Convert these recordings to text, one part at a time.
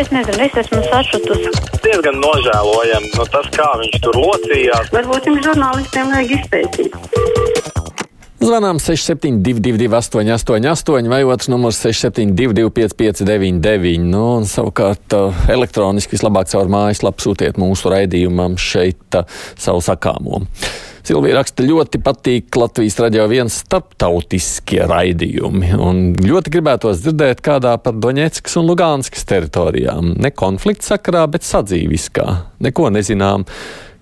Es nezinu, es esmu sašutusi. Diezgan nožēlojami no tas, kā viņš tur locījās. Varbūt jums žurnālistiem vajag izpētīt. Zvanām 6722, 888, vai otrs numurs 672, 559, nu, un savukārt uh, elektroniski vislabāk caur mājaslapu sūtiet mūsu raidījumam šeit uh, savu sakāmo. Silvija raksta, ļoti patīk Latvijas radio viens starptautiskie raidījumi, un ļoti gribētos dzirdēt kādā par Doņetskas un Lugānskas teritorijām. Ne konflikta sakarā, bet sadzīviskā. Neko nezinām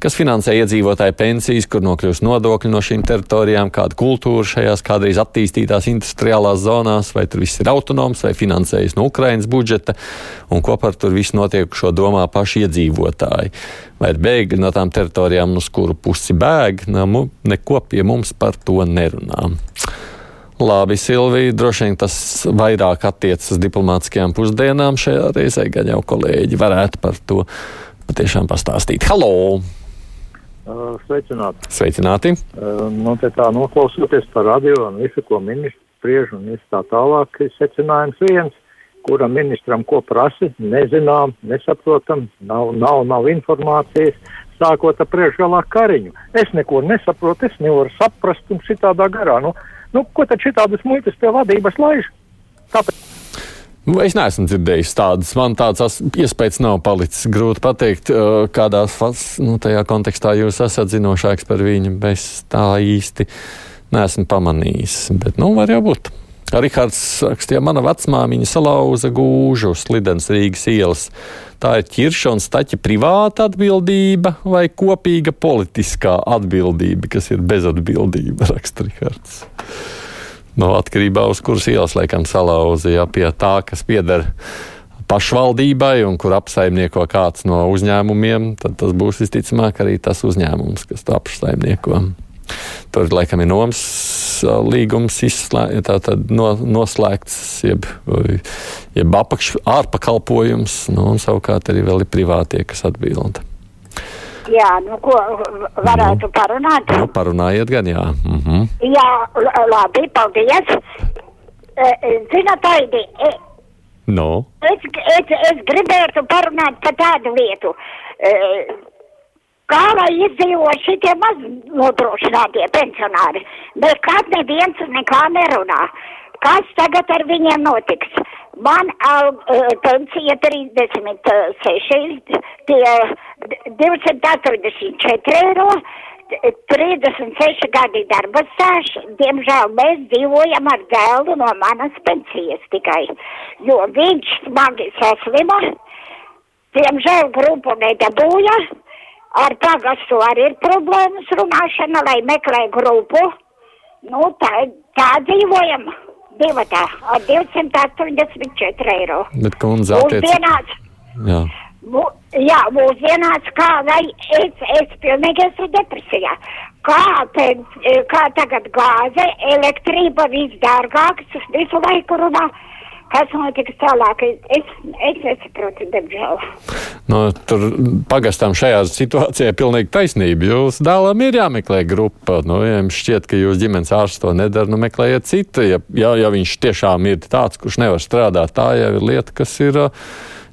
kas finansē iedzīvotāju pensijas, kur nokļūst nodokļi no šīm teritorijām, kāda kultūra šajās kādreiz attīstītās industriālās zonās, vai tur viss ir autonoms vai finansējas no Ukrainas budžeta, un ko par tur visu notiekušo domā paši iedzīvotāji. Vai ir bēgļi no tām teritorijām, uz kuru pusi bēg, nu, neko pie mums par to nerunā. Labi, Silvija, droši vien tas vairāk attiecas uz diplomātiskajām pusdienām šajā reizē, gan jau kolēģi varētu par to patiešām pastāstīt. Halo! Sveicināti. Sveicināti. Nu, tā noklausoties par radio un visu, ko ministrs spriež un viss tā tālāk, ir secinājums viens, kuram ministram ko prasa, nezinām, nesaprotam, nav, nav, nav informācijas, sākot ar priekšgalā kariņu. Es neko nesaprotu, es nevaru saprast un šitādā garā. Nu, nu, ko tad šitādas muitas pie vadības laiž? Tāpēc. Nu, es neesmu dzirdējis tādas. Man tāds iespējas nav palicis. Grūti pateikt, kādā nu, kontekstā jūs esat zinošāks par viņu. Es tā īsti neesmu pamanījis. Bet, nu, var jau būt. Rihards rakstīja, mana vecmāmiņa salauza gūžu uz Lidens Rīgas ielas. Tā ir ķirša un staķa privāta atbildība vai kopīga politiskā atbildība, kas ir bezatbildība, raksta Rihards no atkarībā uz kuras ielas laikam salauzīja pie tā, kas pieder pašvaldībai un kur apsaimnieko kāds no uzņēmumiem, tad tas būs visticamāk arī tas uzņēmums, kas to apsaimnieko. Tur laikam ir noms līgums izslēg, tātad no, noslēgts, jeb, jeb apakš, ārpakalpojums, nu, un savukārt arī vēl ir privātie, kas atbild. Jā, nu ko varētu nu, parunāt? Nu, parunājiet gan, jā. Mm -hmm. Jā, labi, paldies. Zināt, Aidi, no. es, es, es gribētu parunāt par tādu lietu. Kā lai izdzīvo šitie maz nodrošinātie pensionāri? Nekad neviens nekā nerunā. Kas tagad ar viņiem notiks? Man uh, pensija 36, tie 244 eiro, 36 gadi darba stāsts. Diemžēl mēs dzīvojam ar dēlu no manas pensijas tikai, jo viņš smagi saslima. Diemžēl grupu nedabūja. Ar pagastu arī ir problēmas runāšana, lai meklē grupu. Nu, tā, tā dzīvojam divatā ar 284 eiro. Bet kundze attiec... Jā. mū, jā, mūsdienās kā lai es, es pilnīgi esmu depresijā. Kā, te, kā tagad gāze, elektrība visdārgāks, visu laiku runā. Kas notiks tālāk? Es, es nesaprotu, diemžēl. Nu, tur pagastam šajā situācijā pilnīgi taisnība. Jūs dēlam ir jāmeklē grupa. Nu, ja jums šķiet, ka jūs ģimenes ārsts to nedara, nu meklējiet citu. Ja, ja, ja viņš tiešām ir tāds, kurš nevar strādāt, tā jau ir lieta, kas ir.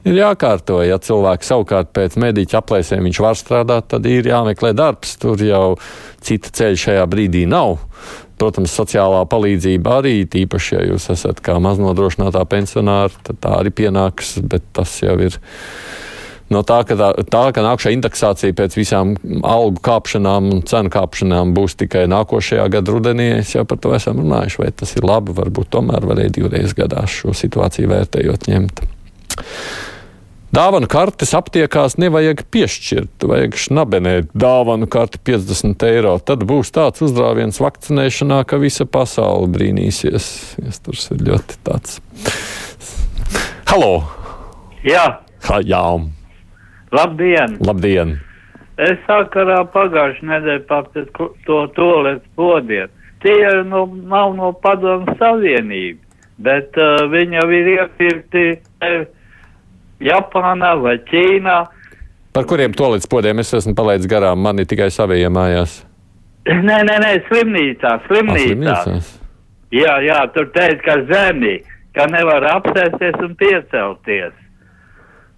Ir jākārto, ja cilvēks savukārt pēc mediķa aplēsēm viņš var strādāt, tad ir jāmeklē darbs. Tur jau cita ceļa šajā brīdī nav. Protams, sociālā palīdzība arī, tīpaši, ja jūs esat kā maznodrošinātā pensionāra, tad tā arī pienāks, bet tas jau ir. No tā, ka, tā, tā, ka nākamā indeksācija pēc visām algu kāpšanām un cenu kāpšanām būs tikai nākošajā gada rudenī, es jau par to esam runājuši. Vai tas ir labi, varbūt tomēr varēja divreiz gadā šo situāciju vērtējot ņemt. Dāvanu kartes aptiekās nevajag piešķirt, vajag šnabenēt dāvanu karti 50 eiro. Tad būs tāds uzdrāviens vakcinēšanā, ka visa pasaule brīnīsies. Es tur ir ļoti tāds. Halo! Jā! Ha, jā! Labdien! Labdien! Es sakarā pagājušajā nedēļā papildināju to toaletes podiem. Tie no, nav no padomu savienības, bet uh, viņi jau ir iepirkti. Uh, Japānā vai Ķīnā. Par kuriem toaletes podiem es esmu palaidis garām? Man ir tikai savie mājās. Nē, nē, nē, slimnīcā, slimnīcā. A, jā, jā, tur teica, ka zemi, ka nevar apsēsties un piecelties.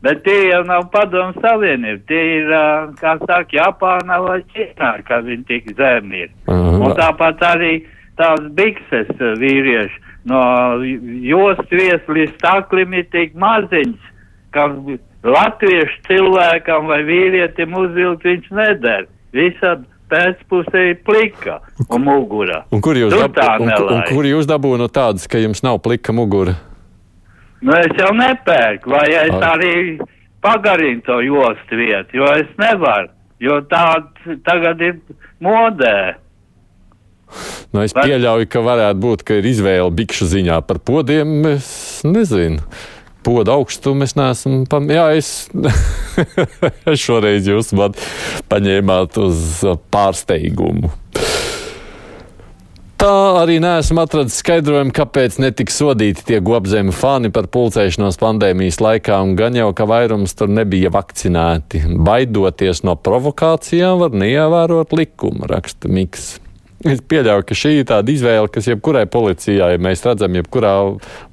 Bet tie jau nav padomu savienība. Tie ir, kā saka, Japāna vai Ķīnā, kad viņi tik zemi ir. Aha. Un tāpat arī tās bikses vīrieši no jostvies līdz staklim ir tik maziņas, ka latviešu cilvēkam vai vīrietim uzvilkt viņš neder. Visa pēcpusē ir plika un mugura. Un kur jūs, dab un, un, nelaime. kur jūs dabūjāt tādas, ka jums nav plika mugura? Nu, es jau nepērku, vai es Ai. arī pagarinu to jostu vietu, jo es nevaru, jo tā tagad ir modē. Nu, es Vai- pieļauju, ka varētu būt, ka ir izvēle bikšu ziņā par podiem. Es nezinu. Poda augstumu es neesmu. Pam... Jā, es... šoreiz jūs man paņēmāt uz pārsteigumu. Tā arī neesmu atradzis skaidrojumu, kāpēc netika sodīti tie gobzemi fani par pulcēšanos pandēmijas laikā, un gan jau, ka vairums tur nebija vakcinēti. Baidoties no provokācijām, var neievērot likumu, raksta Miks. Es pieļauju, ka šī ir tāda izvēle, kas jebkurai policijai, ja mēs redzam, jebkurā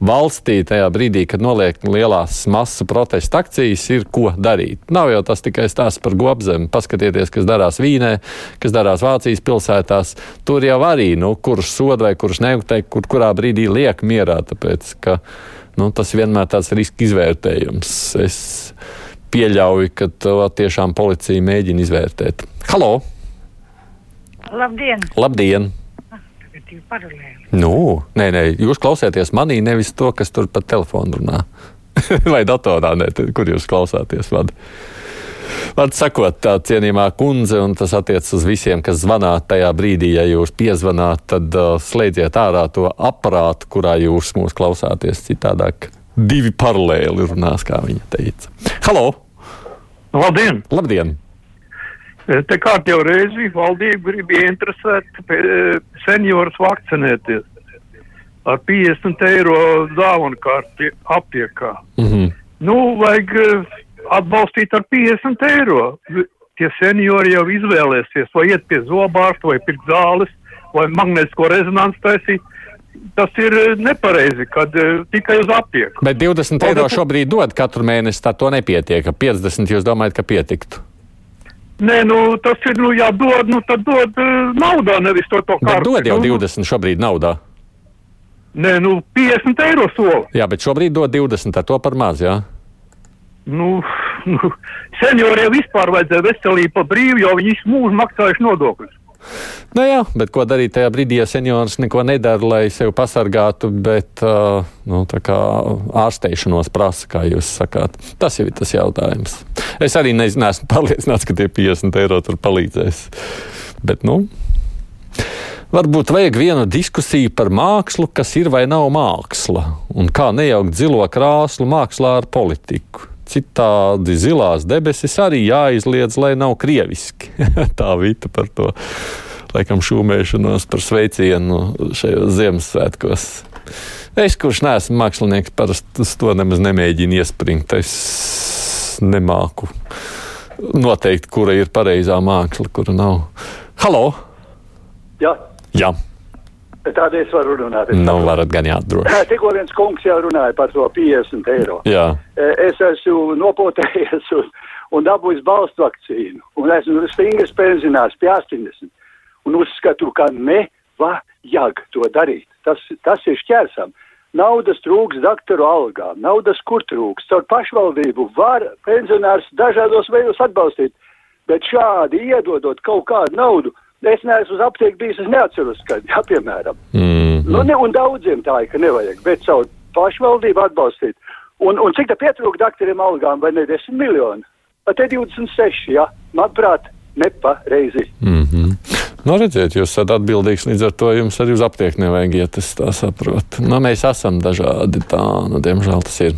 valstī tajā brīdī, kad noliek lielās masu protesta akcijas, ir ko darīt. Nav jau tas tikai stāsts par gobzemi. Paskatieties, kas darās Vīnē, kas darās Vācijas pilsētās. Tur jau arī, nu, kurš soda vai kurš neuteikt, kur kurā brīdī liek mierā, tāpēc, ka nu, tas vienmēr tāds riska izvērtējums. Es pieļauju, ka to tiešām policija mēģina izvērtēt. Halo! Labdien! Labdien! Nu, nē, nē, jūs klausāties manī, nevis to, kas tur pa telefonu runā. Vai datorā, nē, kur jūs klausāties? Vad? Vārds sakot, tā cienījamā kundze, un tas attiec uz visiem, kas zvanā tajā brīdī, ja jūs piezvanāt, tad uh, slēdziet ārā to aparātu, kurā jūs mūs klausāties. Citādāk divi paralēli runās, kā viņa teica. Halo! Labdien! Labdien! Te kārtējo reizi valdība grib ieinteresēt eh, seniorus vakcinēties ar 50 eiro dāvanu kārti aptiekā. Mm -hmm. Nu, vajag eh, atbalstīt ar 50 eiro. Tie seniori jau izvēlēsies, vai iet pie zobārsta, vai pirkt zāles, vai magnētisko rezonansu taisīt. Tas ir eh, nepareizi, kad tikai uz aptieku. Bet 20 eiro šobrīd dod katru mēnesi, tā to nepietiek. 50 jūs domājat, ka pietiktu? Nē, nu, tas ir, nu, ja dod, nu, tad dod uh, naudā, nevis to, to Bet kārtu. dod jau Nu, 20 šobrīd naudā. Nē, nu, 50 eiro sola. Jā, bet šobrīd dod 20, ar to par maz, jā. Nu, nu, senioriem vispār vajadzēja veselību pa brīvu, jo viņi visu mūžu maksājuši nodokļus. Nu jā, bet ko darīt tajā brīdī, ja seniors neko nedara, lai sevi pasargātu, bet uh, nu, ārsteišanos prasa, kā jūs sakāt. Tas jau ir tas jautājums. Es arī nez- neesmu pārliecināts, ka tie 50 eiro tur palīdzēs. Bet, nu, Varbūt vajag vienu diskusiju par mākslu, kas ir vai nav māksla, un kā nejaukt zilo krāslu mākslā ar politiku. Citādi zilās debesis arī jāizliedz, lai nav krieviski. Tā vita par to, laikam, šūmēšanos par sveicienu šajos Ziemassvētkos. Es, kurš neesmu mākslinieks, parasti to nemaz nemēģinu iespringt. Es nemāku noteikt, kura ir pareizā māksla, kura nav. Halo! Jā, Jā, tāda es varu runāt. Es nu saprotu. varat gan jāatdroši. Tikko viens kungs jau runāja par to 50 eiro. Jā, E, Es esmu nopotējies un, un dabūjis balstu vakcīnu. Un esmu stingri spēļinājis pie 80. Un uzskatu, ka nevajag to darīt. Tas, tas ir šķērsam. Naudas trūks doktoru algām, naudas kur trūks. Caur pašvaldību var pensionārs dažādos veidos atbalstīt. Bet šādi iedodot kaut kādu naudu, es neesmu uz aptieku bijis, es neatceros, kad, jā, piemēram. mm. Nu, ne, un daudziem tā ir, ka nevajag, bet caur pašvaldību atbalstīt. Un, un cik tā pietrūka doktoriem algām, vai ne 10 miljoni? Pat te 26, jā, manuprāt, nepareizi. Mm -hmm. Nu, redziet, jūs esat atbildīgs, līdz ar to jums arī uz aptieku nevajag iet, es tā saprotu. Nu, mēs esam dažādi, tā, nu, diemžēl tas ir.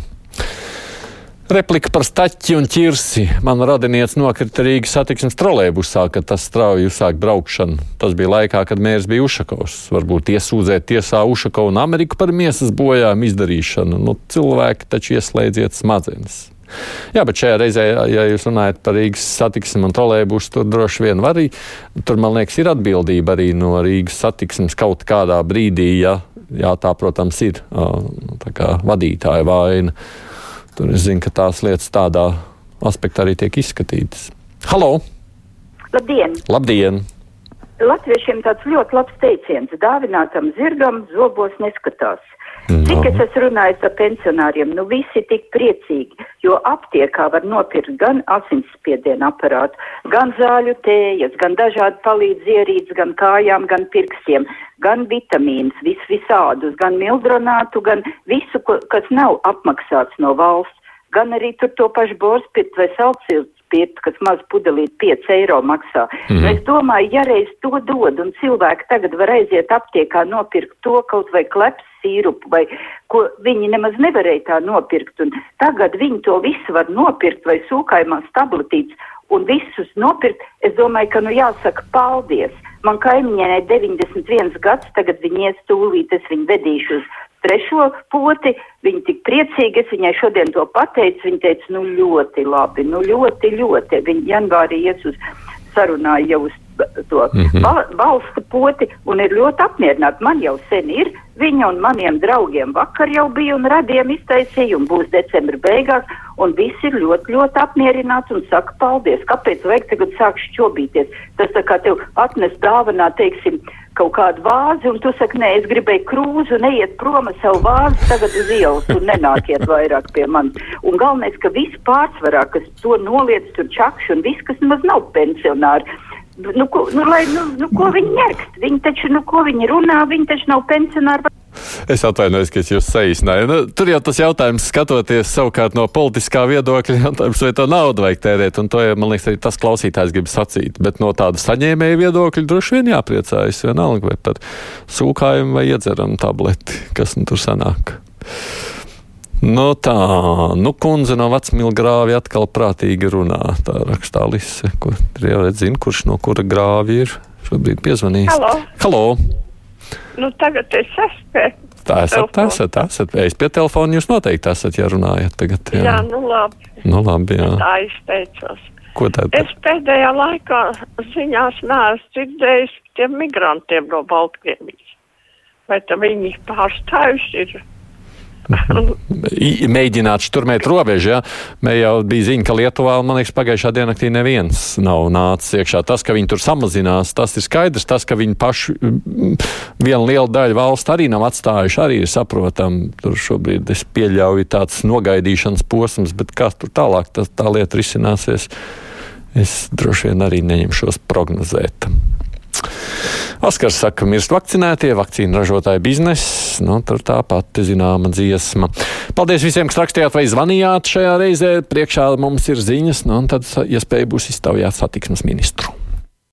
Replika par staķi un ķirsi. Man radinieks nokrita Rīgas satiksmes trolēbusā, kad tas strauji uzsāk braukšanu. Tas bija laikā, kad mērs bija Ušakovs. Varbūt iesūdzēt tiesā Ušakovu un Ameriku par miesas bojājumu izdarīšanu. Nu, cilvēki taču ieslēdziet smadzenes. Jā, bet šajā reizē, ja jūs runājat par Rīgas satiksmi un trolēbusu, tur droši vien var arī, tur, man liekas, ir atbildība arī no Rīgas satiksmes kaut kādā brīdī, ja jā, tā, protams, ir kā vadītāja vaina. Tur es zinu, ka tās lietas tādā aspektā arī tiek izskatītas. Halo! Labdien! Labdien! Latviešiem tāds ļoti labs teiciens - dāvinātam zirgam zobos neskatās. Cik es esmu runājis ar pensionāriem, nu visi tik priecīgi, jo aptiekā var nopirkt gan asinsspiediena aparātu, gan zāļu tējas, gan dažādi palīdz ierīces, gan kājām, gan pirkstiem, gan vitamīnus, vis visādus, gan mildronātu, gan visu, kas nav apmaksāts no valsts, gan arī tur to pašu borspirtu vai salciltu spirtu, kas maz pudelīt 5 eiro maksā. Mm -hmm. Es domāju, ja reiz to dod un cilvēki tagad var aiziet aptiekā nopirkt to kaut vai kleps sīrupu vai ko viņi nemaz nevarēja tā nopirkt un tagad viņi to visu var nopirkt vai sūkājumās tabletītes un visus nopirkt, es domāju, ka nu jāsaka paldies. Man kaimiņai 91 gads, tagad viņi ies tūlīt, es viņu vedīšu uz trešo poti, viņa tik priecīgi, es viņai šodien to pateicu, viņa teica, nu ļoti labi, nu ļoti, ļoti, viņa janvārī ies uz sarunāju jau uz to mm -hmm. val, valstu poti un ir ļoti apmierināti. Man jau sen ir, viņa un maniem draugiem vakar jau bija un radiem iztaisīja un būs decembra beigās, un visi ir ļoti, ļoti apmierināti un saka paldies. Kāpēc vajag tagad sāk šķobīties? Tas tā kā tev atnes dāvanā, teiksim, kaut kādu vāzi, un tu saki, nē, es gribēju krūzu, neiet prom ar savu vāzi tagad uz ielas un nenākiet vairāk pie manis. Un galvenais, ka viss pārsvarā, kas to noliedz tur čakši un viss, kas maz nav pensionāri, nu, ko, nu, lai, nu, nu, ko viņi ņerkst? Viņi taču, nu, ko viņi runā, viņi taču nav pensionāri. Es atvainojos, ka es jūs saīsināju. Nu, tur jau tas jautājums, skatoties savukārt no politiskā viedokļa, jautājums, vai to naudu vajag tērēt. Un to, man liekas, arī tas klausītājs grib sacīt. Bet no tāda saņēmēja viedokļa droši vien jāpriecājas vienalga vai par sūkājumu vai iedzeramu tableti, kas nu tur sanāk. Nu tā, nu kundze no vecmilgrāvja atkal prātīgi runā. Tā rakstā Lise, kur jau redzina, kurš no kura grāvja ir šobrīd piezvanījis. Halo. Halo. Nu, tagad es esmu. Tā esat, tā esat, esat. Es pie telefona jūs noteikti esat, ja runājat tagad. Jā, jā nu labi. Nu labi, jā. Tā izteicos. Ko tad? Es pēdējā laikā ziņās neesmu dzirdējis tiem migrantiem no Baltkrievijas. Vai tad viņi pārstājuši ir? mēģināt šturmēt robežu. Ja? Mēs jau bija ziņa, ka Lietuvā, man liekas, pagājušā diennaktī neviens nav nācis iekšā. Tas, ka viņi tur samazinās, tas ir skaidrs. Tas, ka viņi paši viena liela daļa valsts arī nav atstājuši, arī ir saprotami. Tur šobrīd es pieļauju tāds nogaidīšanas posms, bet kā tur tālāk tā, tā lieta risināsies, es droši vien arī neņemšos prognozēt. Oskars saka, ka mirst vakcinētie, vakcīnu ražotāju biznesa. Nu, tur tā pati zināma dziesma. Paldies visiem, kas rakstījāt vai zvanījāt šajā reizē. Priekšā mums ir ziņas, nu, un tad iespēja būs iztaujāt satiksmes ministru.